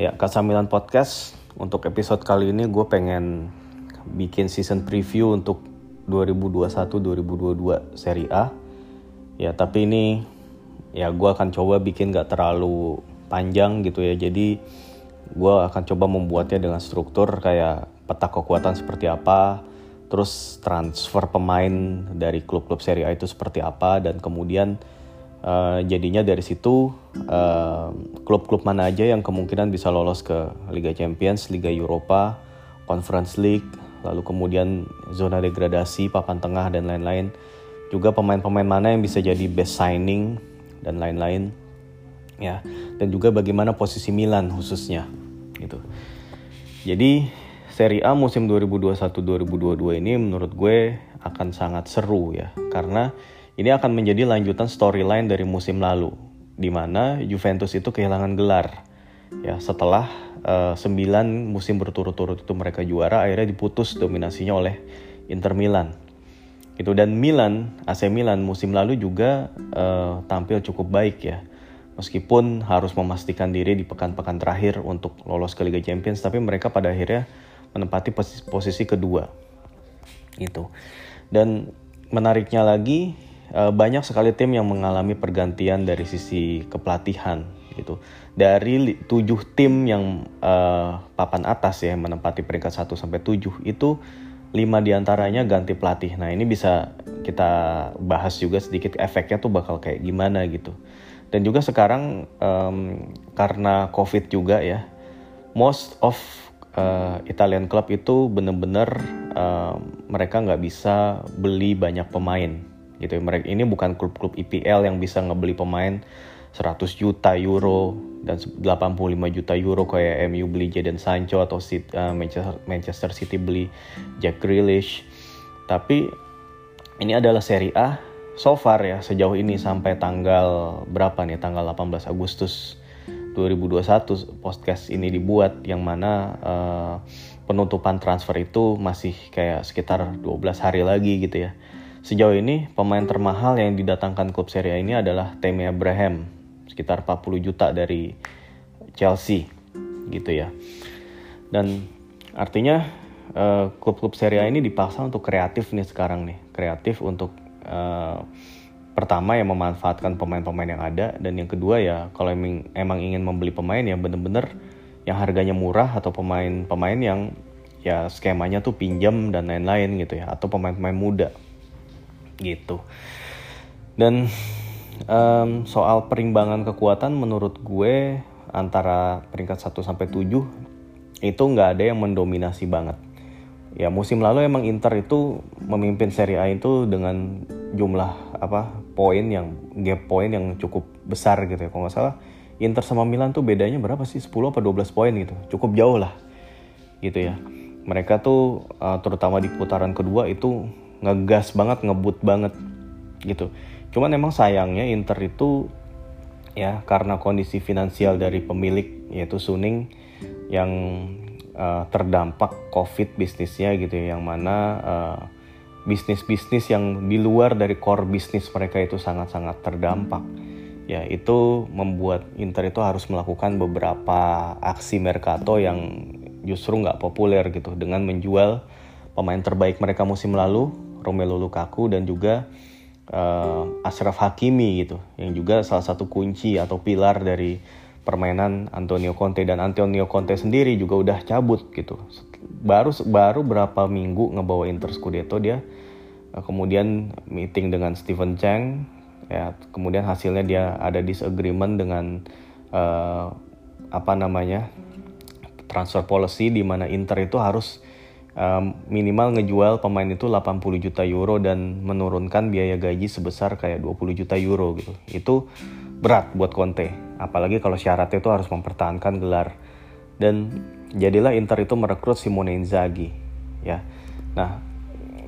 Ya, Kasamilan Podcast untuk episode kali ini gue pengen bikin season preview untuk 2021-2022 Serie A. Ya, tapi ini ya gue akan coba bikin gak terlalu panjang gitu ya. Jadi gue akan coba membuatnya dengan struktur kayak peta kekuatan seperti apa, terus transfer pemain dari klub-klub Serie A itu seperti apa, dan kemudian Uh, jadinya dari situ uh, klub-klub mana aja yang kemungkinan bisa lolos ke Liga Champions, Liga Eropa, Conference League, lalu kemudian zona degradasi, papan tengah dan lain-lain. Juga pemain-pemain mana yang bisa jadi best signing dan lain-lain. Ya, dan juga bagaimana posisi Milan khususnya gitu. Jadi Serie A musim 2021-2022 ini menurut gue akan sangat seru ya karena ini akan menjadi lanjutan storyline dari musim lalu, di mana Juventus itu kehilangan gelar. Ya, setelah uh, eh, 9 musim berturut-turut itu mereka juara, akhirnya diputus dominasinya oleh Inter Milan. Itu dan Milan, AC Milan musim lalu juga uh, tampil cukup baik ya. Meskipun harus memastikan diri di pekan-pekan terakhir untuk lolos ke Liga Champions, tapi mereka pada akhirnya menempati posisi, posisi kedua. Itu. Dan menariknya lagi banyak sekali tim yang mengalami pergantian dari sisi kepelatihan gitu. Dari tujuh tim yang uh, papan atas ya menempati peringkat 1 sampai 7 itu lima di antaranya ganti pelatih. Nah ini bisa kita bahas juga sedikit efeknya tuh bakal kayak gimana gitu. Dan juga sekarang um, karena covid juga ya, most of uh, Italian club itu bener-bener uh, mereka nggak bisa beli banyak pemain gitu. Mereka ini bukan klub-klub IPL yang bisa ngebeli pemain 100 juta euro dan 85 juta euro kayak MU beli Jadon Sancho atau uh, Manchester, Manchester City beli Jack Grealish. Tapi ini adalah Serie A so far ya sejauh ini sampai tanggal berapa nih? Tanggal 18 Agustus 2021 podcast ini dibuat yang mana uh, penutupan transfer itu masih kayak sekitar 12 hari lagi gitu ya Sejauh ini, pemain termahal yang didatangkan klub Serie A ini adalah Tammy Abraham, sekitar 40 juta dari Chelsea, gitu ya. Dan artinya uh, klub-klub Serie A ini dipaksa untuk kreatif nih sekarang nih, kreatif untuk uh, pertama ya memanfaatkan pemain-pemain yang ada dan yang kedua ya kalau emang ingin membeli pemain yang bener-bener yang harganya murah atau pemain-pemain yang ya skemanya tuh pinjam dan lain-lain gitu ya atau pemain-pemain muda gitu. Dan um, soal perimbangan kekuatan menurut gue antara peringkat 1 sampai 7 itu nggak ada yang mendominasi banget. Ya musim lalu emang Inter itu memimpin Serie A itu dengan jumlah apa poin yang gap poin yang cukup besar gitu ya kalau nggak salah. Inter sama Milan tuh bedanya berapa sih? 10 apa 12 poin gitu. Cukup jauh lah gitu ya. Mereka tuh uh, terutama di putaran kedua itu ngegas banget ngebut banget gitu. Cuman emang sayangnya Inter itu ya karena kondisi finansial dari pemilik yaitu Suning yang uh, terdampak COVID bisnisnya gitu ya, yang mana uh, bisnis-bisnis yang di luar dari core bisnis mereka itu sangat-sangat terdampak. Ya itu membuat Inter itu harus melakukan beberapa aksi mercato yang justru nggak populer gitu. Dengan menjual pemain terbaik mereka musim lalu Romelu Lukaku dan juga uh, Ashraf Hakimi gitu yang juga salah satu kunci atau pilar dari permainan Antonio Conte dan Antonio Conte sendiri juga udah cabut gitu. Baru baru berapa minggu ngebawa Inter Scudetto dia uh, kemudian meeting dengan Steven Chang ya kemudian hasilnya dia ada disagreement dengan uh, apa namanya transfer policy di mana Inter itu harus um, minimal ngejual pemain itu 80 juta euro dan menurunkan biaya gaji sebesar kayak 20 juta euro gitu. Itu berat buat Conte. Apalagi kalau syaratnya itu harus mempertahankan gelar. Dan jadilah Inter itu merekrut Simone Inzaghi. Ya. Nah,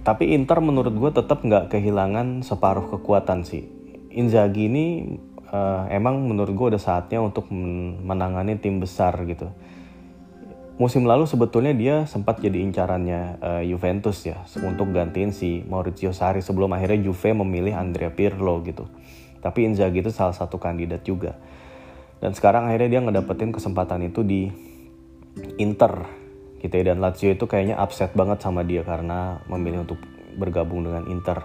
tapi Inter menurut gue tetap nggak kehilangan separuh kekuatan sih. Inzaghi ini uh, emang menurut gue udah saatnya untuk menangani tim besar gitu musim lalu sebetulnya dia sempat jadi incarannya uh, Juventus ya untuk gantiin si Maurizio Sarri sebelum akhirnya Juve memilih Andrea Pirlo gitu. Tapi Inzaghi itu salah satu kandidat juga. dan sekarang akhirnya dia ngedapetin kesempatan itu di Inter gitu ya dan Lazio itu kayaknya upset banget sama dia karena memilih untuk bergabung dengan Inter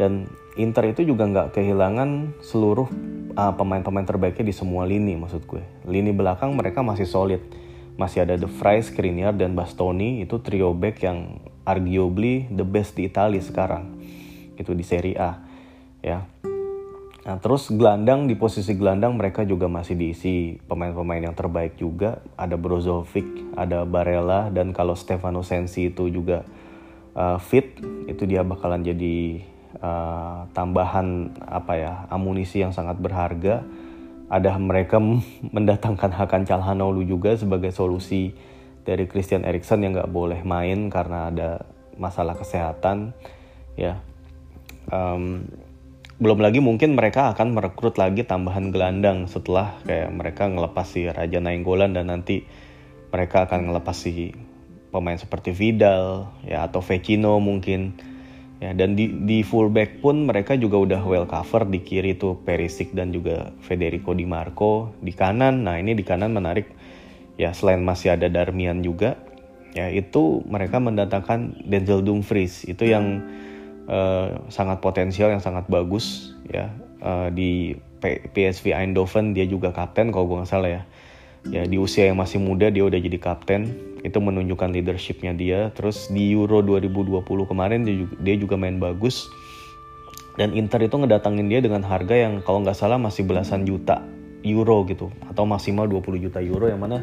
dan Inter itu juga nggak kehilangan seluruh uh, pemain-pemain terbaiknya di semua lini maksud gue lini belakang mereka masih solid masih ada The Vrij, Skriniar dan Bastoni itu trio back yang arguably the best di Italia sekarang itu di Serie A ya Nah, terus gelandang di posisi gelandang mereka juga masih diisi pemain-pemain yang terbaik juga. Ada Brozovic, ada Barella, dan kalau Stefano Sensi itu juga uh, fit, itu dia bakalan jadi uh, tambahan apa ya amunisi yang sangat berharga. Ada mereka mendatangkan Hakan Calhanoglu juga sebagai solusi dari Christian Eriksen yang nggak boleh main karena ada masalah kesehatan, ya. Um, belum lagi mungkin mereka akan merekrut lagi tambahan gelandang setelah kayak mereka ngelepas si Raja Nainggolan dan nanti mereka akan ngelepas si pemain seperti Vidal ya atau Vecino mungkin ya dan di di fullback pun mereka juga udah well cover di kiri tuh Perisic dan juga Federico Di Marco di kanan. Nah ini di kanan menarik. Ya selain masih ada Darmian juga ya itu mereka mendatangkan Denzel Dumfries. Itu yang uh, sangat potensial yang sangat bagus ya uh, di PSV Eindhoven. Dia juga kapten kalau gue nggak salah ya ya di usia yang masih muda dia udah jadi kapten itu menunjukkan leadershipnya dia terus di Euro 2020 kemarin dia juga, main bagus dan Inter itu ngedatangin dia dengan harga yang kalau nggak salah masih belasan juta euro gitu atau maksimal 20 juta euro yang mana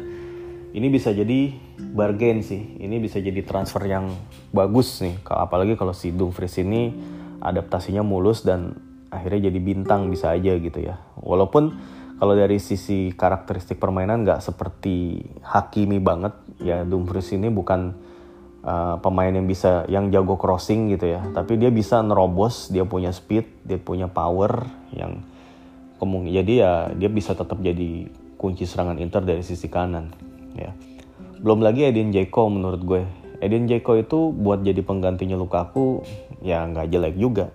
ini bisa jadi bargain sih. Ini bisa jadi transfer yang bagus nih. Apalagi kalau si Dumfries ini adaptasinya mulus dan akhirnya jadi bintang bisa aja gitu ya. Walaupun kalau dari sisi karakteristik permainan nggak seperti Hakimi banget ya Dumfries ini bukan uh, pemain yang bisa yang jago crossing gitu ya. Tapi dia bisa nerobos, dia punya speed, dia punya power yang kemungkinan jadi ya dia bisa tetap jadi kunci serangan Inter dari sisi kanan ya. Belum lagi Edin Dzeko menurut gue. Edin Dzeko itu buat jadi penggantinya Lukaku ya nggak jelek juga.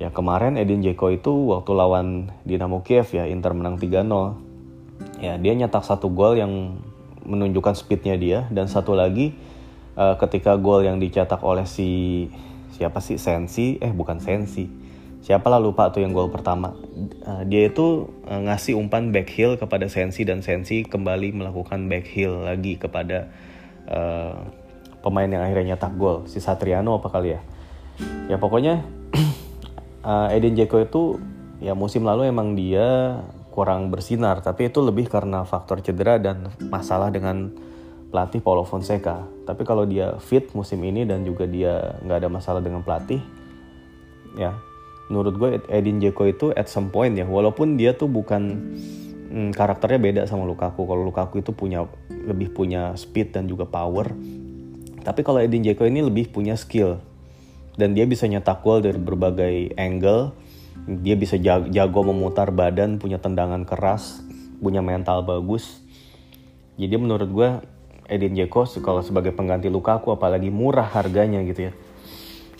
Ya kemarin Edin Dzeko itu waktu lawan Dinamo Kiev ya Inter menang 3-0. Ya dia nyetak satu gol yang menunjukkan speednya dia dan satu lagi uh, ketika gol yang dicetak oleh si siapa sih? Sensi? Eh bukan Sensi. Siapa lah lupa tuh yang gol pertama. Uh, dia itu uh, ngasih umpan back heel kepada Sensi dan Sensi kembali melakukan back heel lagi kepada uh, pemain yang akhirnya nyetak gol. Si Satriano apa kali ya? Ya pokoknya uh, Eden Dzeko itu ya musim lalu emang dia kurang bersinar tapi itu lebih karena faktor cedera dan masalah dengan pelatih Paulo Fonseca. Tapi kalau dia fit musim ini dan juga dia nggak ada masalah dengan pelatih ya menurut gue Edin Dzeko itu at some point ya walaupun dia tuh bukan hmm, karakternya beda sama Lukaku. Kalau Lukaku itu punya lebih punya speed dan juga power. Tapi kalau Edin Dzeko ini lebih punya skill dan dia bisa nyetak gol dari berbagai angle. Dia bisa jago, memutar badan punya tendangan keras punya mental bagus. Jadi menurut gue Edin Dzeko kalau sebagai pengganti Lukaku apalagi murah harganya gitu ya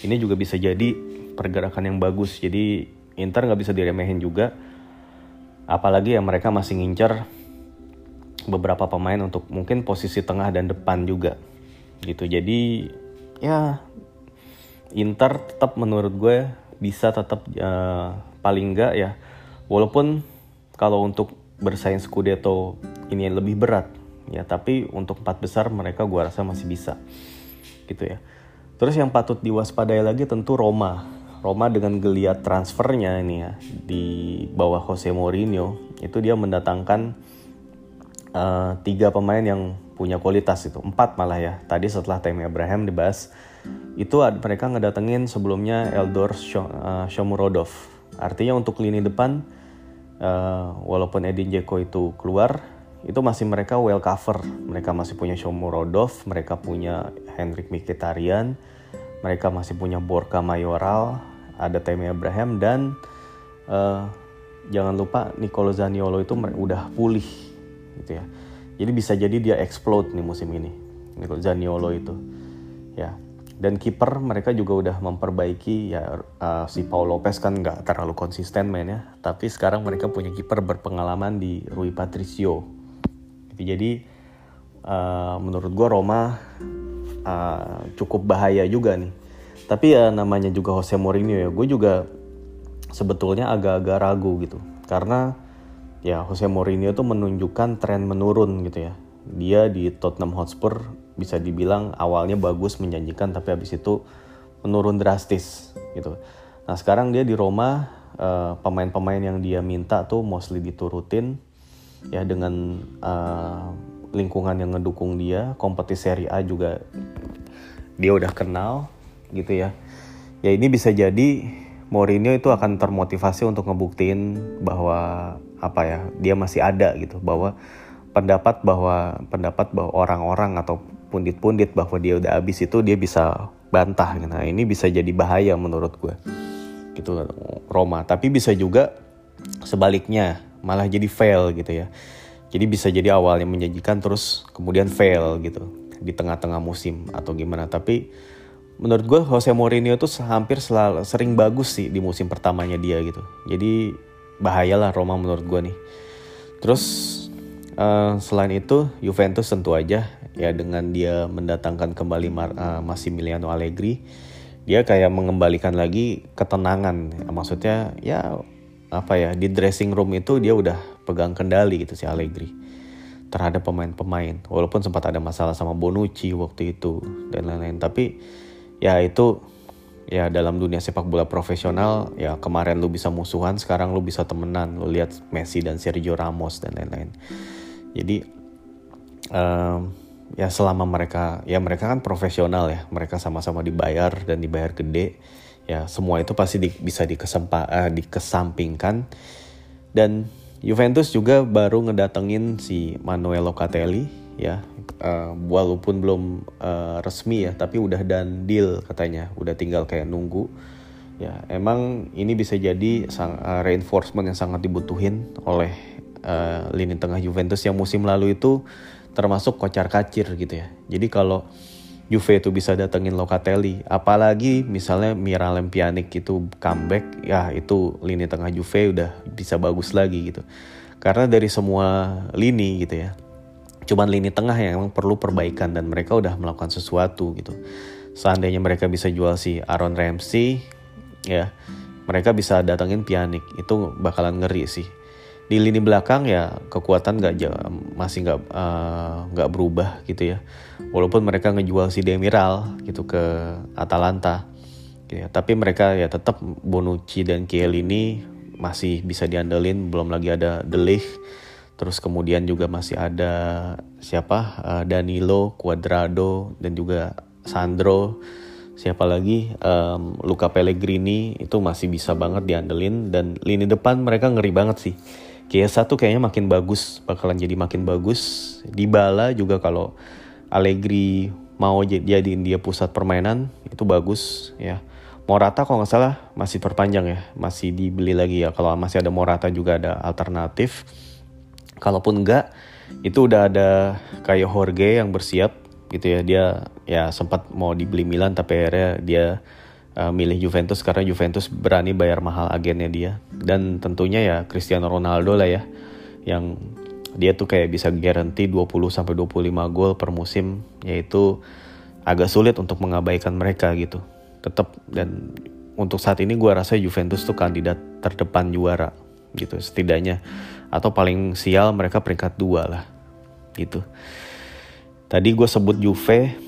ini juga bisa jadi pergerakan yang bagus. Jadi Inter nggak bisa diremehin juga. Apalagi ya mereka masih ngincer beberapa pemain untuk mungkin posisi tengah dan depan juga gitu. Jadi ya Inter tetap menurut gue bisa tetap uh, paling enggak ya. Walaupun kalau untuk bersaing Scudetto ini lebih berat ya tapi untuk empat besar mereka gue rasa masih bisa gitu ya. Terus yang patut diwaspadai lagi tentu Roma. Roma dengan geliat transfernya ini ya di bawah Jose Mourinho itu dia mendatangkan uh, tiga pemain yang punya kualitas itu. Empat malah ya tadi setelah Tammy Abraham dibahas itu mereka ngedatengin sebelumnya Eldor eh, Shomurodov artinya untuk lini depan uh, walaupun Edin Dzeko itu keluar itu masih mereka well cover mereka masih punya Shomurodov mereka punya Henrik Mkhitaryan mereka masih punya Borka Mayoral ada Tammy Abraham dan uh, jangan lupa Nicolo Zaniolo itu udah pulih gitu ya. Jadi bisa jadi dia explode nih musim ini. Nicolo Zaniolo itu. Ya. Dan kiper mereka juga udah memperbaiki ya uh, si Paul Lopez kan nggak terlalu konsisten mainnya tapi sekarang mereka punya kiper berpengalaman di Rui Patricio. Jadi uh, menurut gue Roma uh, cukup bahaya juga nih. Tapi ya namanya juga Jose Mourinho ya gue juga sebetulnya agak-agak ragu gitu. Karena ya Jose Mourinho tuh menunjukkan tren menurun gitu ya. Dia di Tottenham Hotspur bisa dibilang awalnya bagus menjanjikan tapi habis itu menurun drastis gitu. Nah sekarang dia di Roma eh, pemain-pemain yang dia minta tuh mostly diturutin ya dengan uh, lingkungan yang ngedukung dia kompetisi Serie A juga dia udah kenal gitu ya. Ya ini bisa jadi Mourinho itu akan termotivasi untuk ngebuktiin bahwa apa ya dia masih ada gitu bahwa pendapat bahwa pendapat bahwa orang-orang atau pundit-pundit bahwa dia udah habis itu dia bisa bantah. Nah ini bisa jadi bahaya menurut gue gitu Roma. Tapi bisa juga sebaliknya malah jadi fail gitu ya. Jadi bisa jadi awalnya menjanjikan terus kemudian fail gitu di tengah-tengah musim atau gimana. Tapi menurut gue Jose Mourinho tuh hampir selalu sering bagus sih di musim pertamanya dia gitu. Jadi bahayalah Roma menurut gue nih. Terus Uh, selain itu Juventus tentu aja ya dengan dia mendatangkan kembali Mar uh, Massimiliano Allegri dia kayak mengembalikan lagi ketenangan. Maksudnya ya apa ya di dressing room itu dia udah pegang kendali gitu si Allegri terhadap pemain-pemain. Walaupun sempat ada masalah sama Bonucci waktu itu dan lain-lain. Tapi ya itu ya dalam dunia sepak bola profesional ya kemarin lu bisa musuhan sekarang lu bisa temenan. Lu lihat Messi dan Sergio Ramos dan lain-lain. Jadi um, ya selama mereka ya mereka kan profesional ya. Mereka sama-sama dibayar dan dibayar gede. Ya semua itu pasti di, bisa dikesempa, uh, dikesampingkan. Dan Juventus juga baru ngedatengin si Manuel Locatelli ya. Uh, walaupun belum uh, resmi ya tapi udah dan deal katanya. Udah tinggal kayak nunggu. Ya emang ini bisa jadi sang, uh, reinforcement yang sangat dibutuhin oleh uh, lini tengah Juventus yang musim lalu itu termasuk kocar kacir gitu ya. Jadi kalau Juve itu bisa datengin Locatelli, apalagi misalnya Miralem Pjanic itu comeback, ya itu lini tengah Juve udah bisa bagus lagi gitu. Karena dari semua lini gitu ya, cuman lini tengah yang emang perlu perbaikan dan mereka udah melakukan sesuatu gitu. Seandainya mereka bisa jual si Aaron Ramsey, ya mereka bisa datengin Pjanic, itu bakalan ngeri sih di lini belakang ya kekuatan nggak masih nggak eh, nggak uh, berubah gitu ya. Walaupun mereka ngejual si Demiral gitu ke Atalanta gitu ya. Tapi mereka ya tetap Bonucci dan ini masih bisa diandelin belum lagi ada Ligt. Terus kemudian juga masih ada siapa? Uh, Danilo Cuadrado dan juga Sandro. Siapa lagi? Um, Luca Pellegrini itu masih bisa banget diandelin. Dan lini depan mereka ngeri banget sih Kiesa tuh kayaknya makin bagus, bakalan jadi makin bagus. Di Bala juga kalau Allegri mau jadiin dia pusat permainan itu bagus ya. Morata kalau nggak salah masih perpanjang ya, masih dibeli lagi ya. Kalau masih ada Morata juga ada alternatif. Kalaupun enggak, itu udah ada kayak Jorge yang bersiap gitu ya. Dia ya sempat mau dibeli Milan tapi akhirnya dia uh, milih Juventus karena Juventus berani bayar mahal agennya dia. Dan tentunya ya Cristiano Ronaldo lah ya yang dia tuh kayak bisa guarantee 20 sampai 25 gol per musim yaitu agak sulit untuk mengabaikan mereka gitu. Tetap dan untuk saat ini gue rasa Juventus tuh kandidat terdepan juara gitu setidaknya. Atau paling sial mereka peringkat dua lah gitu. Tadi gue sebut Juve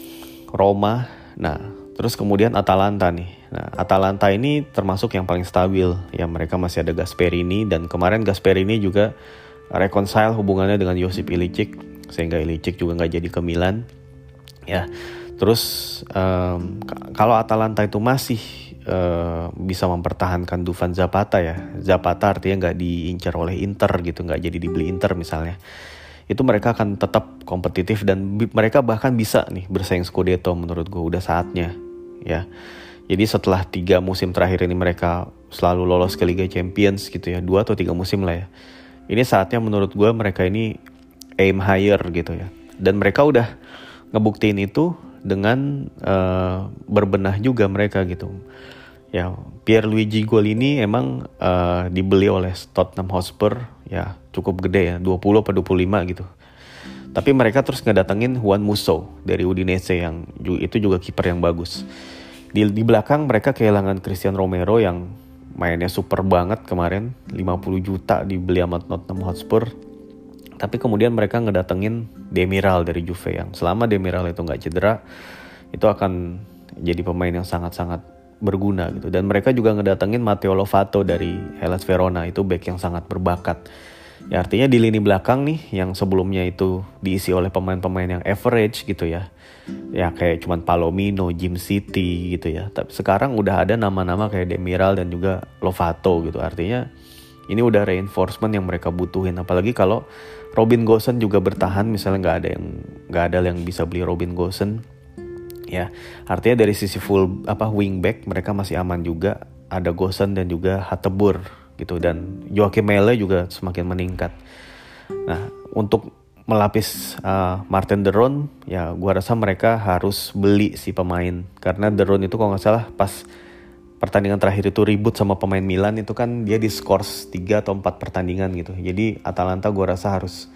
Roma nah terus kemudian Atalanta nih Nah, Atalanta ini termasuk yang paling stabil. Ya, mereka masih ada Gasperini dan kemarin Gasperini juga reconcile hubungannya dengan Josip Ilicic sehingga Ilicic juga nggak jadi ke Milan. Ya, terus um, kalau Atalanta itu masih uh, bisa mempertahankan Dufan Zapata ya, Zapata artinya nggak diincar oleh Inter gitu, nggak jadi dibeli Inter misalnya itu mereka akan tetap kompetitif dan mereka bahkan bisa nih bersaing Scudetto menurut gue udah saatnya ya jadi setelah tiga musim terakhir ini mereka selalu lolos ke Liga Champions gitu ya, dua atau tiga musim lah ya. Ini saatnya menurut gue mereka ini aim higher gitu ya. Dan mereka udah ngebuktiin itu dengan uh, berbenah juga mereka gitu. Ya, Pierluigi Golini emang uh, dibeli oleh Tottenham Hotspur ya cukup gede ya, 20 atau 25 gitu. Tapi mereka terus ngedatengin Juan Musso dari Udinese yang itu juga kiper yang bagus. Di, di belakang mereka kehilangan Christian Romero yang mainnya super banget kemarin, 50 juta dibeli sama Tottenham Hotspur. Tapi kemudian mereka ngedatengin Demiral dari Juve yang selama Demiral itu nggak cedera, itu akan jadi pemain yang sangat-sangat berguna gitu. Dan mereka juga ngedatengin Matteo Lovato dari Hellas Verona, itu back yang sangat berbakat Ya artinya di lini belakang nih yang sebelumnya itu diisi oleh pemain-pemain yang average gitu ya. Ya kayak cuman Palomino, Jim City gitu ya. Tapi sekarang udah ada nama-nama kayak Demiral dan juga Lovato gitu. Artinya ini udah reinforcement yang mereka butuhin. Apalagi kalau Robin Gosen juga bertahan misalnya nggak ada yang nggak ada yang bisa beli Robin Gosen ya artinya dari sisi full apa wingback mereka masih aman juga ada Gosen dan juga Hatebur gitu dan Joachim Mele juga semakin meningkat. Nah, untuk melapis uh, Martin Deron, ya gua rasa mereka harus beli si pemain karena Deron itu kalau nggak salah pas pertandingan terakhir itu ribut sama pemain Milan itu kan dia di skors 3 atau 4 pertandingan gitu. Jadi Atalanta gua rasa harus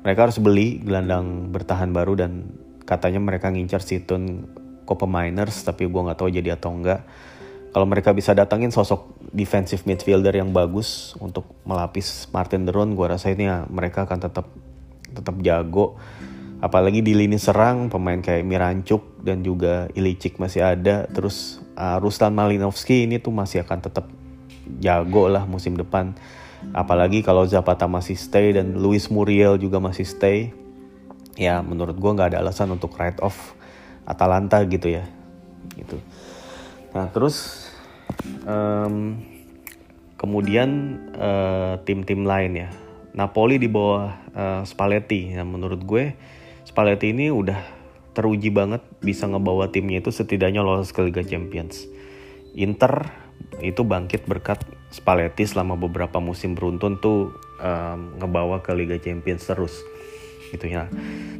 mereka harus beli gelandang bertahan baru dan katanya mereka ngincar Situn Copa Miners tapi gua nggak tahu jadi atau enggak kalau mereka bisa datangin sosok defensive midfielder yang bagus untuk melapis Martin Deron, gue rasa ini ya mereka akan tetap tetap jago. Apalagi di lini serang pemain kayak Mirancuk dan juga Ilicic masih ada. Terus uh, Ruslan Malinovski ini tuh masih akan tetap jago lah musim depan. Apalagi kalau Zapata masih stay dan Luis Muriel juga masih stay. Ya menurut gue nggak ada alasan untuk write off Atalanta gitu ya. Gitu. Nah terus Um, kemudian uh, tim-tim lain ya. Napoli di bawah uh, Spalletti. Nah, menurut gue Spalletti ini udah teruji banget bisa ngebawa timnya itu setidaknya lolos ke Liga Champions. Inter itu bangkit berkat Spalletti selama beberapa musim beruntun tuh um, ngebawa ke Liga Champions terus gitu ya.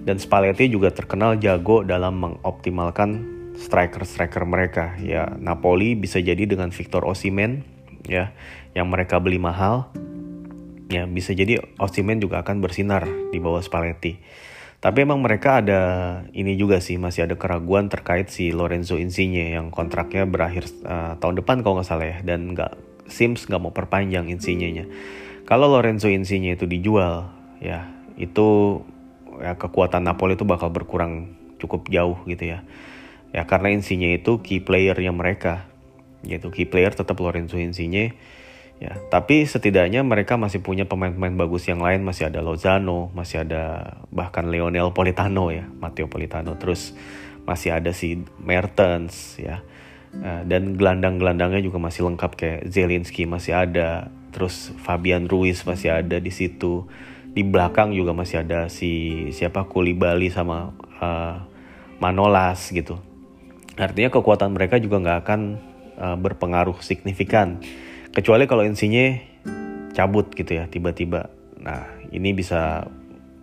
Dan Spalletti juga terkenal jago dalam mengoptimalkan striker-striker mereka. Ya Napoli bisa jadi dengan Victor Osimen ya yang mereka beli mahal. Ya bisa jadi Osimen juga akan bersinar di bawah Spalletti. Tapi emang mereka ada ini juga sih masih ada keraguan terkait si Lorenzo Insigne yang kontraknya berakhir uh, tahun depan kalau nggak salah ya dan nggak Sims nggak mau perpanjang Insigne-nya. Kalau Lorenzo Insigne itu dijual ya itu ya kekuatan Napoli itu bakal berkurang cukup jauh gitu ya. Ya karena Insigne itu key playernya mereka. Yaitu key player tetap Lorenzo Insigne. Ya tapi setidaknya mereka masih punya pemain-pemain bagus yang lain. Masih ada Lozano masih ada bahkan Lionel Politano ya Matteo Politano. Terus masih ada si Mertens ya. Uh, dan gelandang-gelandangnya juga masih lengkap. Kayak Zelinski masih ada. Terus Fabian Ruiz masih ada di situ di belakang juga masih ada si siapa Kulibali sama uh, Manolas gitu Artinya kekuatan mereka juga nggak akan uh, berpengaruh signifikan. Kecuali kalau insinya cabut gitu ya tiba-tiba. Nah ini bisa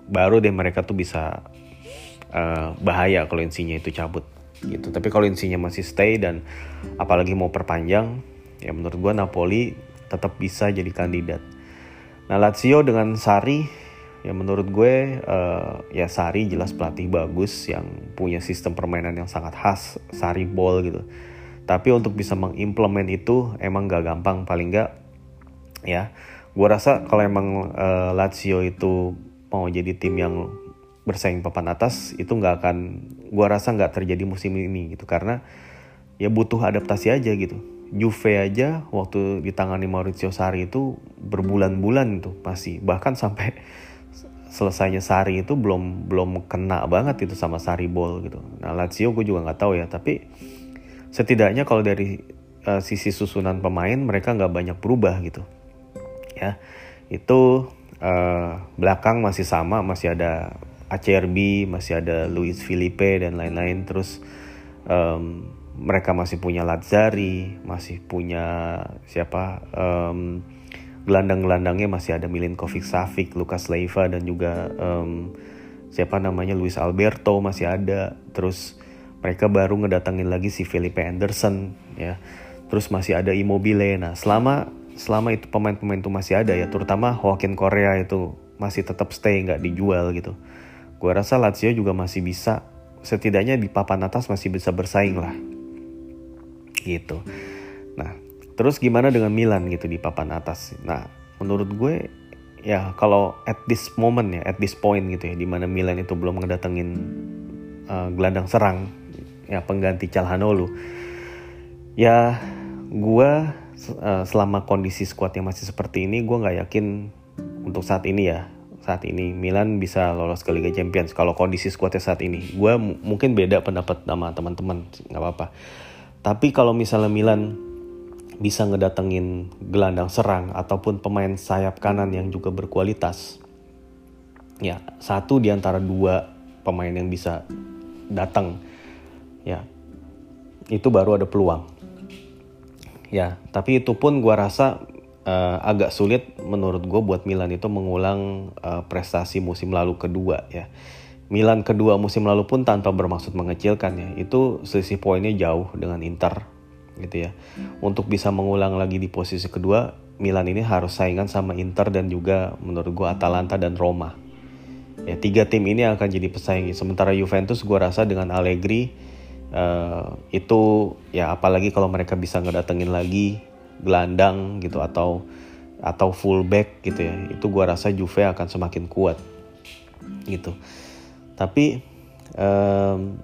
baru deh mereka tuh bisa uh, bahaya kalau insinya itu cabut gitu. Tapi kalau insinya masih stay dan apalagi mau perpanjang, ya menurut gue Napoli tetap bisa jadi kandidat. Nah Lazio dengan Sari ya menurut gue uh, ya Sari jelas pelatih bagus yang punya sistem permainan yang sangat khas Sari ball gitu. Tapi untuk bisa mengimplement itu emang gak gampang paling gak ya. Gue rasa kalau emang uh, Lazio itu mau jadi tim yang bersaing papan atas itu nggak akan gue rasa nggak terjadi musim ini gitu. Karena ya butuh adaptasi aja gitu. Juve aja waktu ditangani Maurizio Sarri itu berbulan-bulan itu masih. Bahkan sampai selesainya Sari itu belum belum kena banget itu sama Sari Ball gitu. Nah Lazio gue juga nggak tahu ya, tapi setidaknya kalau dari uh, sisi susunan pemain mereka nggak banyak berubah gitu. Ya itu uh, belakang masih sama, masih ada ACRB, masih ada Luis Felipe dan lain-lain. Terus um, mereka masih punya Lazzari, masih punya siapa? Um, gelandang-gelandangnya masih ada Milinkovic Savic, Lukas Leiva dan juga um, siapa namanya Luis Alberto masih ada. Terus mereka baru ngedatengin lagi si Felipe Anderson ya. Terus masih ada Immobile. Nah selama selama itu pemain-pemain itu masih ada ya terutama Joaquin Korea itu masih tetap stay nggak dijual gitu. Gue rasa Lazio juga masih bisa setidaknya di papan atas masih bisa bersaing lah. Gitu. Nah terus gimana dengan Milan gitu di papan atas? Nah menurut gue ya kalau at this moment ya at this point gitu ya di mana Milan itu belum ngedatengin uh, gelandang serang ya pengganti Calhanoglu ya gue uh, selama kondisi skuadnya masih seperti ini gue nggak yakin untuk saat ini ya saat ini Milan bisa lolos ke Liga Champions kalau kondisi skuadnya saat ini. Gue mungkin beda pendapat sama teman-teman nggak apa-apa. Tapi kalau misalnya Milan bisa ngedatengin gelandang serang ataupun pemain sayap kanan yang juga berkualitas. Ya satu di antara dua pemain yang bisa datang ya itu baru ada peluang. Ya tapi itu pun gue rasa uh, agak sulit menurut gue buat Milan itu mengulang uh, prestasi musim lalu kedua ya. Milan kedua musim lalu pun tanpa bermaksud mengecilkan ya. Itu selisih poinnya jauh dengan Inter gitu ya. Untuk bisa mengulang lagi di posisi kedua, Milan ini harus saingan sama Inter dan juga menurut gue Atalanta dan Roma. Ya tiga tim ini akan jadi pesaing. Sementara Juventus gue rasa dengan Allegri uh, itu ya apalagi kalau mereka bisa ngedatengin lagi gelandang gitu atau atau fullback gitu ya. Itu gue rasa Juve akan semakin kuat gitu. Tapi um,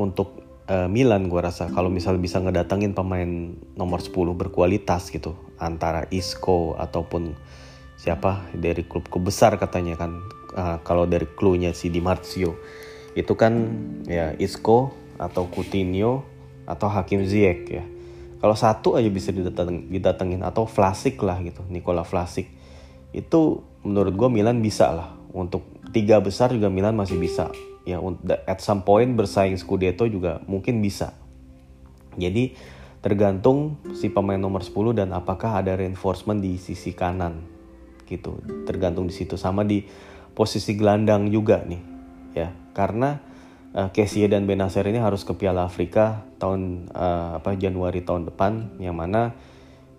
untuk uh, Milan gue rasa. Kalau misal bisa ngedatengin pemain nomor 10 berkualitas gitu antara Isco ataupun siapa dari klub-klub besar katanya kan. Uh, kalau dari klunya si Di Marzio. Itu kan ya Isco atau Coutinho atau Hakim Ziyech ya. Kalau satu aja bisa didateng, didatengin atau Vlasic lah gitu Nikola Vlasic. Itu menurut gue Milan bisa lah. Untuk tiga besar juga Milan masih bisa ya at some point bersaing Scudetto juga mungkin bisa. Jadi tergantung si pemain nomor 10 dan apakah ada reinforcement di sisi kanan gitu. Tergantung di situ sama di posisi gelandang juga nih ya. Karena uh, dan Benacer ini harus ke Piala Afrika tahun uh, apa Januari tahun depan yang mana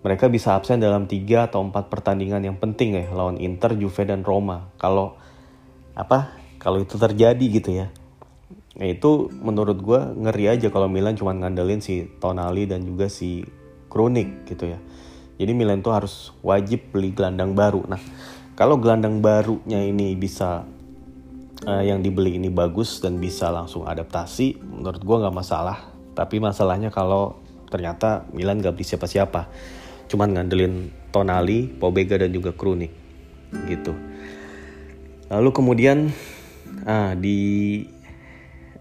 mereka bisa absen dalam tiga atau empat pertandingan yang penting ya lawan Inter, Juve dan Roma. Kalau apa kalau itu terjadi gitu ya Nah itu menurut gue ngeri aja kalau Milan cuma ngandelin si Tonali dan juga si Kronik gitu ya. Jadi Milan tuh harus wajib beli gelandang baru. Nah kalau gelandang barunya ini bisa uh, yang dibeli ini bagus dan bisa langsung adaptasi, menurut gue nggak masalah. Tapi masalahnya kalau ternyata Milan gak beli siapa-siapa, cuman ngandelin Tonali, Pobega dan juga Kronik gitu. Lalu kemudian ah, di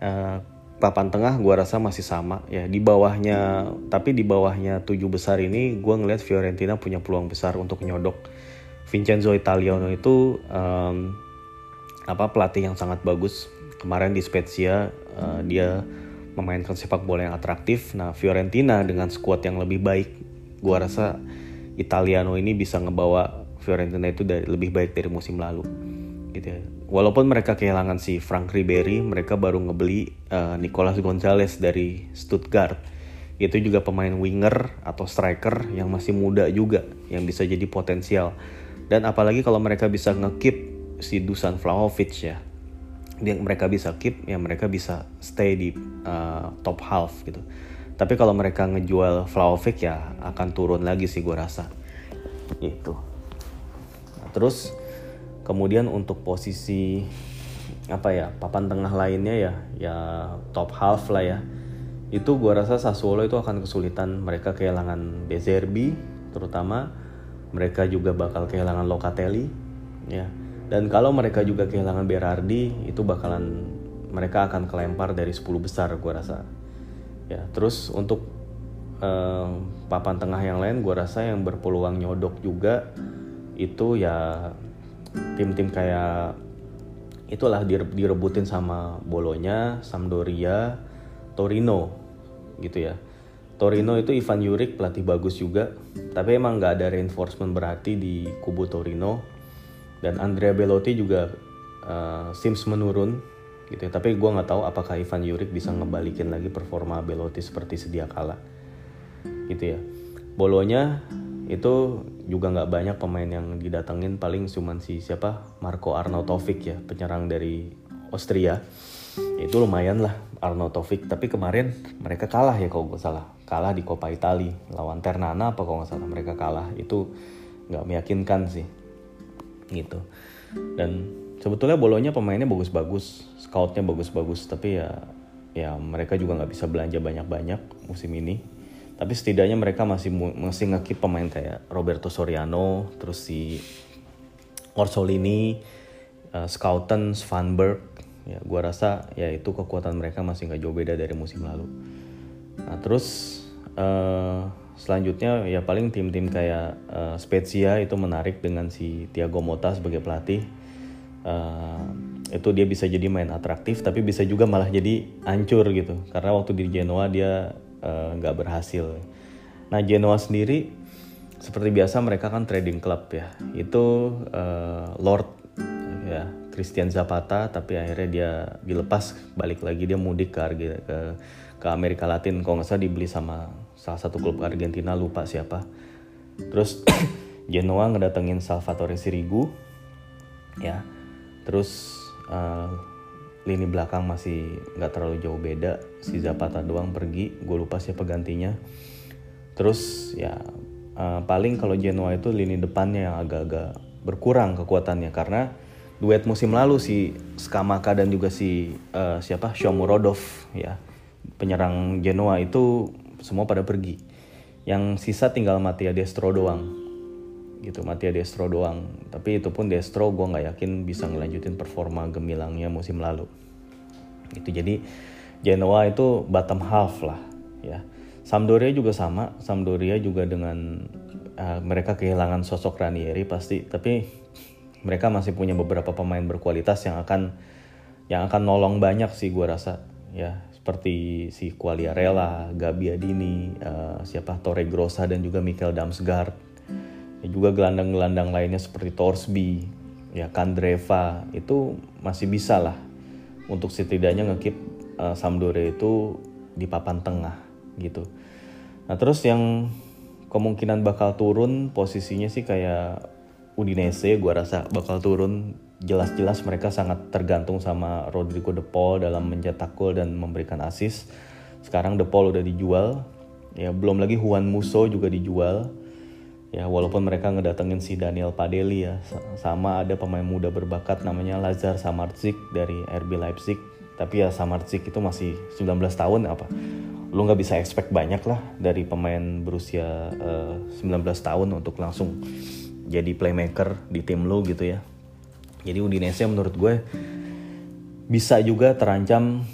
uh, papan tengah gue rasa masih sama ya. Di bawahnya tapi di bawahnya tujuh besar ini gue ngeliat Fiorentina punya peluang besar untuk nyodok. Vincenzo Italiano itu um, apa pelatih yang sangat bagus. Kemarin di Spezia uh, dia memainkan sepak bola yang atraktif. Nah Fiorentina dengan skuad yang lebih baik gue rasa Italiano ini bisa ngebawa Fiorentina itu dari, lebih baik dari musim lalu gitu ya. Walaupun mereka kehilangan si Frank Ribery, mereka baru ngebeli uh, Nicolas Gonzalez dari Stuttgart. Itu juga pemain winger atau striker yang masih muda juga, yang bisa jadi potensial. Dan apalagi kalau mereka bisa ngekip si Dusan Vlahovic ya, dia mereka bisa keep, ya mereka bisa stay di uh, top half gitu. Tapi kalau mereka ngejual Vlahovic ya akan turun lagi sih gue rasa. Itu. Nah, terus kemudian untuk posisi apa ya papan tengah lainnya ya ya top half lah ya. Itu gue rasa Sassuolo itu akan kesulitan. Mereka kehilangan Bezerbi terutama. Mereka juga bakal kehilangan Locatelli ya. Dan kalau mereka juga kehilangan Berardi itu bakalan mereka akan kelempar dari 10 besar gue rasa. Ya terus untuk eh, papan tengah yang lain gue rasa yang berpeluang nyodok juga itu ya tim-tim kayak itulah direbutin sama Bolonya, Sampdoria, Torino gitu ya. Torino itu Ivan Juric pelatih bagus juga, tapi emang nggak ada reinforcement berarti di kubu Torino. Dan Andrea Belotti juga uh, Sims menurun gitu ya. Tapi gue nggak tahu apakah Ivan Juric bisa ngebalikin lagi performa Belotti seperti sedia kala gitu ya. Bolonya itu juga nggak banyak pemain yang didatengin paling cuman si siapa? Marco Arnautovic ya penyerang dari Austria. Itu lumayan lah Arnautovic. Tapi kemarin mereka kalah ya kalau gue salah. Kalah di Coppa Italia. Lawan Ternana apa kalau nggak salah mereka kalah. Itu nggak meyakinkan sih. Gitu. Dan sebetulnya bolonya pemainnya bagus-bagus scoutnya bagus-bagus. Tapi ya ya mereka juga nggak bisa belanja banyak-banyak musim ini tapi setidaknya mereka masih masih ngekip pemain kayak Roberto Soriano terus si Orsolini uh, Scouten Svanberg ya gua rasa ya itu kekuatan mereka masih nggak jauh beda dari musim lalu. Nah terus uh, selanjutnya ya paling tim-tim kayak uh, Spezia itu menarik dengan si Thiago Motta sebagai pelatih. Uh, itu dia bisa jadi main atraktif tapi bisa juga malah jadi hancur gitu. Karena waktu di Genoa dia nggak uh, berhasil. Nah Genoa sendiri seperti biasa mereka kan trading club ya. Itu uh, Lord ya Christian Zapata tapi akhirnya dia dilepas balik lagi dia mudik ke ke, ke Amerika Latin. Kalau nggak salah dibeli sama salah satu klub Argentina lupa siapa. Terus Genoa ngedatengin Salvatore Sirigu ya. Terus uh, lini belakang masih nggak terlalu jauh beda. Si Zapata doang pergi gue lupa siapa gantinya. Terus ya uh, paling kalau Genoa itu lini depannya yang agak-agak berkurang kekuatannya. Karena duet musim lalu si Skamaka dan juga si uh, siapa? Shomurodov ya penyerang Genoa itu semua pada pergi. Yang sisa tinggal Mattia Destro doang gitu Mattia Destro doang. Tapi itu pun Destro gue nggak yakin bisa ngelanjutin performa gemilangnya musim lalu. Gitu jadi Genoa itu bottom half lah ya. Sampdoria juga sama Sampdoria juga dengan uh, mereka kehilangan sosok Ranieri pasti tapi mereka masih punya beberapa pemain berkualitas yang akan yang akan nolong banyak sih gue rasa ya. Seperti si Quagliarella, Gabbiadini, uh, siapa Torre Grossa dan juga Mikel Damsgaard ya juga gelandang-gelandang lainnya seperti Torsby ya Kandreva itu masih bisa lah untuk setidaknya ngekip uh, Sampdoria itu di papan tengah gitu. Nah terus yang kemungkinan bakal turun posisinya sih kayak Udinese gue rasa bakal turun. Jelas-jelas mereka sangat tergantung sama Rodrigo De Paul dalam mencetak gol dan memberikan assist. Sekarang De Paul udah dijual. Ya belum lagi Juan Musso juga dijual ya walaupun mereka ngedatengin si Daniel Padeli ya sama ada pemain muda berbakat namanya Lazar Samardzic dari RB Leipzig. Tapi ya Samardzic itu masih 19 tahun apa? Lu nggak bisa expect banyak lah dari pemain berusia uh, eh, 19 tahun untuk langsung jadi playmaker di tim lu gitu ya. Jadi Udinese menurut gue bisa juga terancam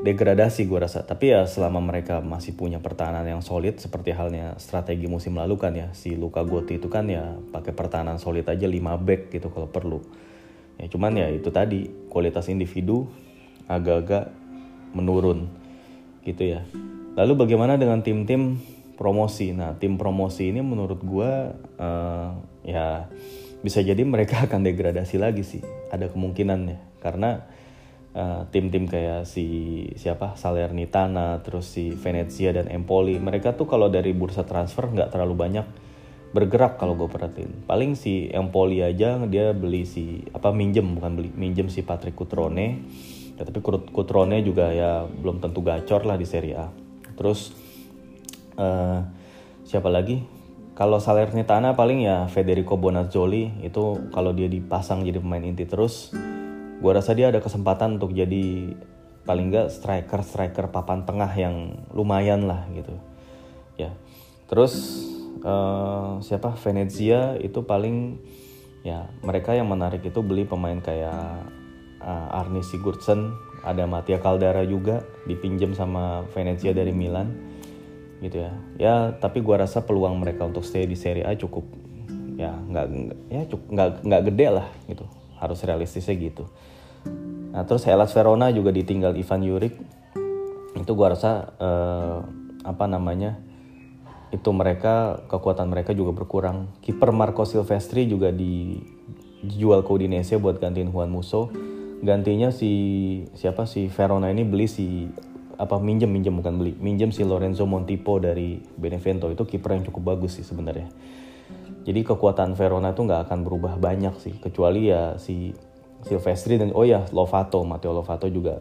degradasi gue rasa. Tapi ya selama mereka masih punya pertahanan yang solid seperti halnya strategi musim lalu kan ya si Luka Gotti itu kan ya pakai pertahanan solid aja 5 back gitu kalau perlu. Ya cuman ya itu tadi kualitas individu agak-agak menurun gitu ya. Lalu bagaimana dengan tim-tim promosi? Nah tim promosi ini menurut gue uh, ya bisa jadi mereka akan degradasi lagi sih. Ada kemungkinan ya karena Eh, tim-tim uh, kayak si siapa? Salernitana terus si Venezia dan Empoli. Mereka tuh kalau dari bursa transfer nggak terlalu banyak bergerak kalau gue perhatiin. Paling si Empoli aja dia beli si apa minjem bukan beli minjem si Patrick Cutrone. Ya, tapi Cutrone juga ya belum tentu gacor lah di Serie A. Terus uh, siapa lagi? Kalau Salernitana paling ya Federico Bonazzoli itu kalau dia dipasang jadi pemain inti terus gue rasa dia ada kesempatan untuk jadi paling nggak striker striker papan tengah yang lumayan lah gitu. Ya. Terus uh, siapa? Venezia itu paling ya mereka yang menarik itu beli pemain kayak uh, Arni Sigurdsson ada Mattia Caldara juga dipinjam sama Venezia dari Milan gitu ya. Ya tapi gue rasa peluang mereka untuk stay di Serie A cukup ya nggak ya cukup nggak nggak gede lah gitu. Harus realistisnya gitu nah terus Hellas Verona juga ditinggal Ivan Juric. Itu gua rasa eh, apa namanya itu mereka kekuatan mereka juga berkurang. Kiper Marco Silvestri juga dijual ke Udinese buat gantiin Juan Musso. Gantinya si siapa si Verona ini beli si apa minjem minjem bukan beli minjem si Lorenzo Montipo dari Benevento. Itu kiper yang cukup bagus sih sebenarnya. Jadi kekuatan Verona itu nggak akan berubah banyak sih kecuali ya si Silvestri dan oh ya Lovato Matteo Lovato juga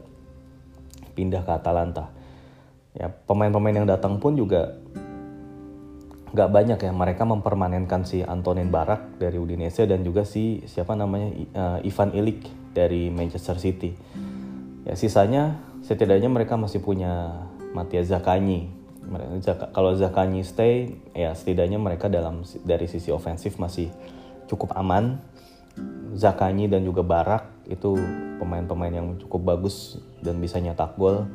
pindah ke Atalanta ya pemain-pemain yang datang pun juga nggak banyak ya mereka mempermanenkan si Antonin Barak dari Udinese dan juga si siapa namanya uh, Ivan Ilik dari Manchester City ya sisanya setidaknya mereka masih punya Matias Zakanyi. Kalau Zakanyi stay, ya setidaknya mereka dalam dari sisi ofensif masih cukup aman. Zakanyi dan juga Barak itu pemain-pemain yang cukup bagus dan bisa nyetak gol.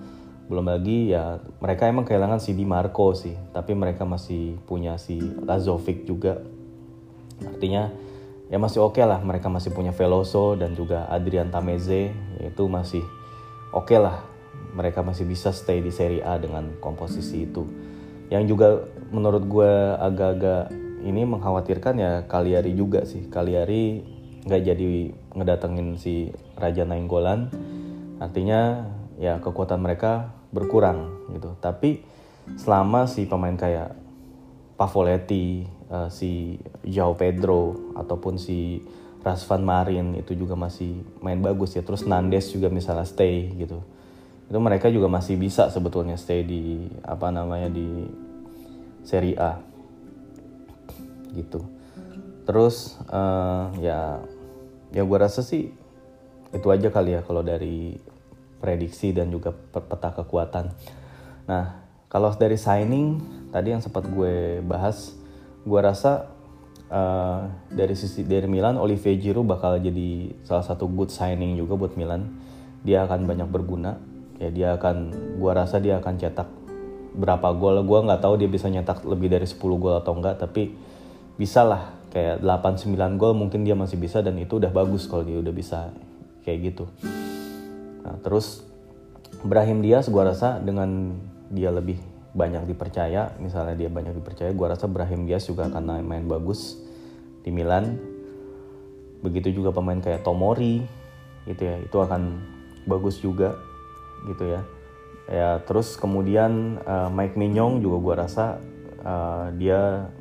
Belum lagi ya mereka emang kehilangan si Di Marco sih, tapi mereka masih punya si Lazovic juga. Artinya ya masih oke okay lah mereka masih punya Veloso dan juga Adrian Tameze itu masih oke okay lah mereka masih bisa stay di Serie A dengan komposisi itu. Yang juga menurut gue agak-agak ini mengkhawatirkan ya Kaliari juga sih. Kaliari nggak jadi ngedatengin si Raja Nainggolan. Artinya ya kekuatan mereka berkurang gitu. Tapi selama si pemain kayak Pavoletti, uh, si Joao Pedro ataupun si Rasvan Marin itu juga masih main bagus ya. Terus Nandes juga misalnya stay gitu itu mereka juga masih bisa sebetulnya stay di apa namanya di Serie A gitu terus uh, ya ya gue rasa sih itu aja kali ya kalau dari prediksi dan juga peta kekuatan. Nah kalau dari signing tadi yang sempat gue bahas gue rasa uh, dari sisi dari Milan Olivier Giroud bakal jadi salah satu good signing juga buat Milan. Dia akan banyak berguna. Ya dia akan gua rasa dia akan cetak berapa gol. Gua nggak tahu dia bisa nyetak lebih dari 10 gol atau enggak tapi bisa lah kayak 8 9 gol mungkin dia masih bisa dan itu udah bagus kalau dia udah bisa kayak gitu. Nah terus Brahim Diaz gua rasa dengan dia lebih banyak dipercaya misalnya dia banyak dipercaya gua rasa Brahim Diaz juga akan main, bagus di Milan. Begitu juga pemain kayak Tomori gitu ya itu akan bagus juga gitu ya. Ya terus kemudian uh, Mike Mignon juga gue rasa uh, dia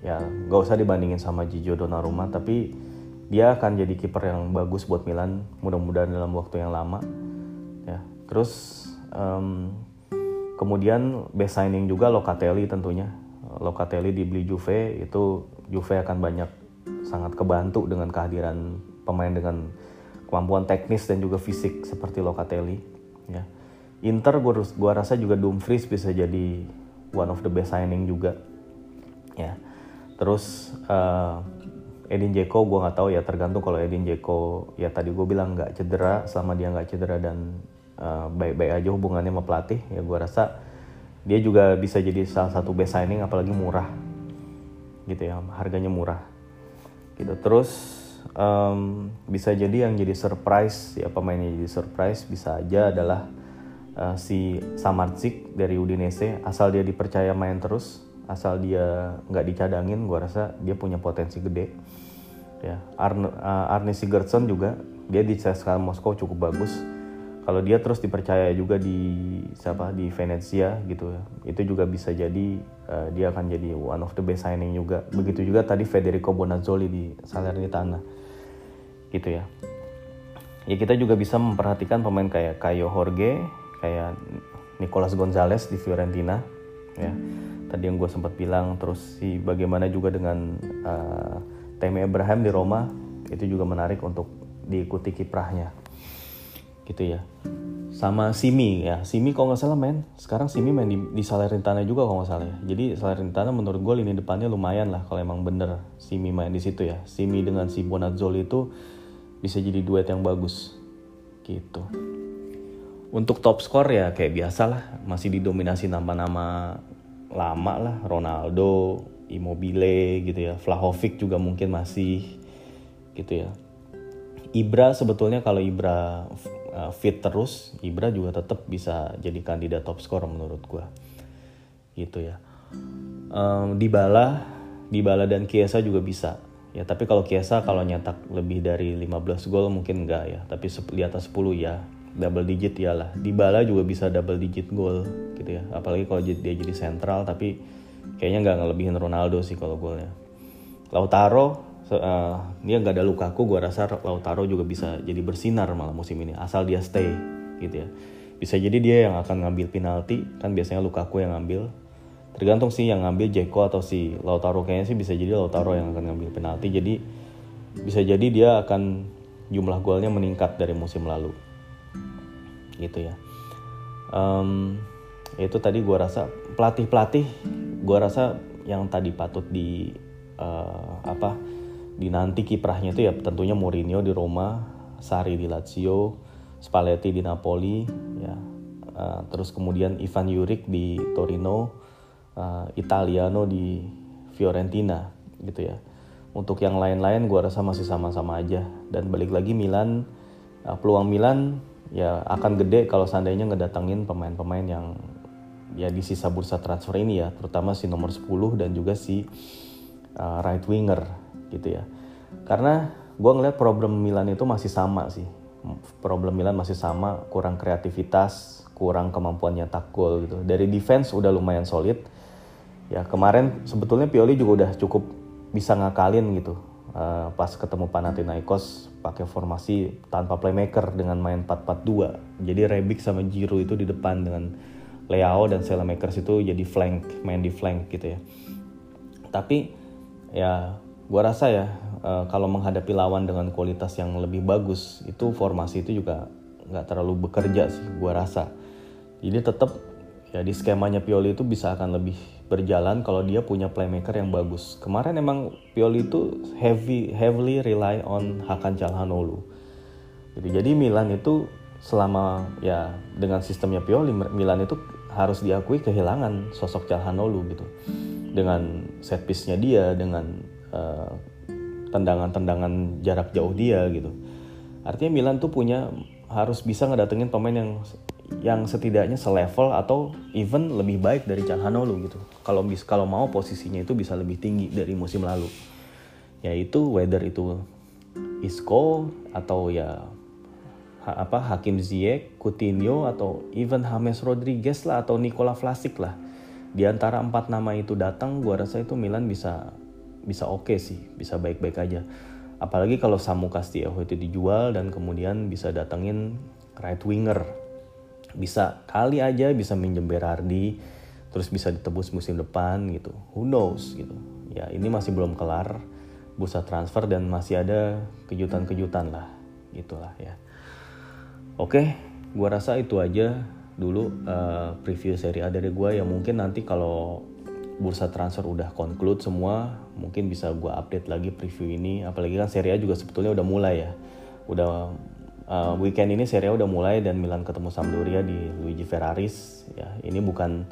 ya gak usah dibandingin sama Gio Donnarumma tapi dia akan jadi kiper yang bagus buat Milan mudah-mudahan dalam waktu yang lama. Ya terus um, kemudian best signing juga Locatelli tentunya. Locatelli dibeli Juve itu Juve akan banyak sangat kebantu dengan kehadiran pemain dengan kemampuan teknis dan juga fisik seperti Locatelli ya. Inter gue gua rasa juga Dumfries bisa jadi one of the best signing juga ya terus uh, Edin Dzeko gue nggak tahu ya tergantung kalau Edin Dzeko ya tadi gue bilang nggak cedera selama dia nggak cedera dan uh, baik-baik aja hubungannya sama pelatih ya gue rasa dia juga bisa jadi salah satu best signing apalagi murah. Gitu ya harganya murah. Gitu. Terus um, bisa jadi yang jadi surprise ya pemainnya jadi surprise bisa aja adalah uh, si Samardzic dari Udinese asal dia dipercaya main terus asal dia nggak dicadangin gue rasa dia punya potensi gede. Ya Arne, uh, Arne Sigurdsson juga dia di CSKA Moskow cukup bagus. Kalau dia terus dipercaya juga di siapa di Venezia gitu ya itu juga bisa jadi uh, dia akan jadi one of the best signing juga. Begitu juga tadi Federico Bonazzoli di Salernitana gitu ya. Ya kita juga bisa memperhatikan pemain kayak Caio Jorge kayak Nicolas Gonzalez di Fiorentina ya tadi yang gue sempat bilang terus si bagaimana juga dengan uh, Temi Abraham di Roma itu juga menarik untuk diikuti kiprahnya. Gitu ya. Sama Simi ya. Simi kalau nggak salah main sekarang Simi main di, di Salernitana juga kalau nggak salah ya. Jadi Salernitana menurut gue lini depannya lumayan lah kalau emang bener Simi main di situ ya. Simi dengan si Bonazzoli itu bisa jadi duet yang bagus. Gitu. Untuk top skor ya kayak biasa lah. Masih didominasi nama-nama lama lah Ronaldo Immobile gitu ya Vlahovic juga mungkin masih gitu ya Ibra sebetulnya kalau Ibra uh, fit terus, Ibra juga tetap bisa jadi kandidat top scorer menurut gue. Gitu ya. Um, Dybala, Dybala dan Kiesa juga bisa Ya tapi kalau Kiesa kalau nyetak lebih dari 15 gol mungkin enggak ya. Tapi di atas 10 ya double digit ya lah. Dybala juga bisa double digit gol gitu ya. Apalagi kalau dia jadi sentral tapi kayaknya nggak ngelebihin Ronaldo sih kalau golnya. Lautaro uh, dia nggak ada Lukaku gue rasa Lautaro juga bisa jadi bersinar malah musim ini asal dia stay gitu ya. Bisa jadi dia yang akan ngambil penalti kan biasanya Lukaku yang ngambil tergantung sih yang ngambil Jeko atau si Lautaro kayaknya sih bisa jadi Lautaro yang akan ngambil penalti jadi bisa jadi dia akan jumlah golnya meningkat dari musim lalu gitu ya. Um, itu tadi gue rasa pelatih pelatih gue rasa yang tadi patut di uh, apa dinanti kiprahnya itu ya tentunya Mourinho di Roma Sari di Lazio Spalletti di Napoli ya. Uh, terus kemudian Ivan Juric di Torino uh, Italiano di Fiorentina gitu ya. Untuk yang lain-lain gue rasa masih sama-sama aja. Dan balik lagi Milan uh, peluang Milan ya akan gede kalau seandainya ngedatangin pemain-pemain yang ya di sisa bursa transfer ini ya, terutama si nomor 10 dan juga si uh, right winger gitu ya. Karena gue ngeliat problem Milan itu masih sama sih. Problem Milan masih sama, kurang kreativitas, kurang kemampuan nyetak gol gitu. Dari defense udah lumayan solid, ya kemarin sebetulnya Pioli juga udah cukup bisa ngakalin gitu uh, pas ketemu Panathinaikos pakai formasi tanpa playmaker dengan main 4-4-2 jadi Rebic sama Giroud itu di depan dengan Leao dan Selemakers itu jadi flank main di flank gitu ya. Tapi ya gua rasa ya uh, kalau menghadapi lawan dengan kualitas yang lebih bagus itu formasi itu juga nggak terlalu bekerja sih gua rasa. Jadi tetap ya di skemanya Pioli itu bisa akan lebih berjalan kalau dia punya playmaker yang bagus. Kemarin emang Pioli itu heavy heavily rely on Hakan Calhanoglu. Gitu. Jadi Milan itu selama ya dengan sistemnya Pioli Milan itu harus diakui kehilangan sosok Calhanoglu gitu. Dengan set piece-nya dia, dengan uh, tendangan-tendangan jarak jauh dia gitu. Artinya Milan tuh punya harus bisa ngedatengin pemain yang yang setidaknya selevel atau even lebih baik dari Calhanoglu gitu. Kalau bis kalau mau posisinya itu bisa lebih tinggi dari musim lalu. Yaitu whether itu Isco atau ya ha, apa Hakim Ziyech, Coutinho atau even James Rodriguez lah atau Nikola Vlasic lah. Di antara empat nama itu datang, gua rasa itu Milan bisa bisa oke okay sih, bisa baik-baik aja. Apalagi kalau Samu Castillejo itu dijual dan kemudian bisa datengin right winger bisa kali aja bisa minjem Berardi terus bisa ditebus musim depan gitu. Who knows gitu. Ya ini masih belum kelar bursa transfer dan masih ada kejutan-kejutan lah gitulah ya. Oke gua rasa itu aja dulu uh, preview seri A dari gua yang mungkin nanti kalau bursa transfer udah conclude semua mungkin bisa gua update lagi preview ini. Apalagi kan seri A juga sebetulnya udah mulai ya. Udah uh, weekend ini Serie A udah mulai dan Milan ketemu Sampdoria di Luigi Ferraris. Ya, ini bukan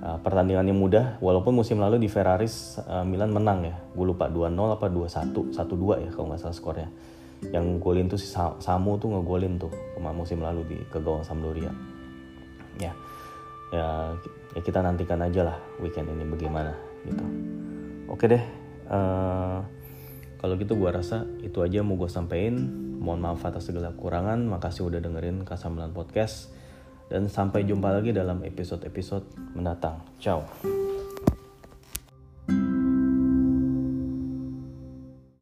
uh, pertandingan yang mudah walaupun musim lalu di Ferraris uh, Milan menang ya. Gue lupa 2-0 apa 2-1, 1-2 ya kalau nggak salah skornya. Yang golin tuh si Samu tuh ngegolin tuh kemarin musim lalu di ke gawang Sampdoria. Ya. Ya, ya kita nantikan aja lah weekend ini bagaimana gitu. Oke deh. Uh, kalau gitu gue rasa itu aja mau gue sampein. Mohon maaf atas segala kekurangan. Makasih udah dengerin Kasambelan Podcast. Dan sampai jumpa lagi dalam episode-episode mendatang. Ciao.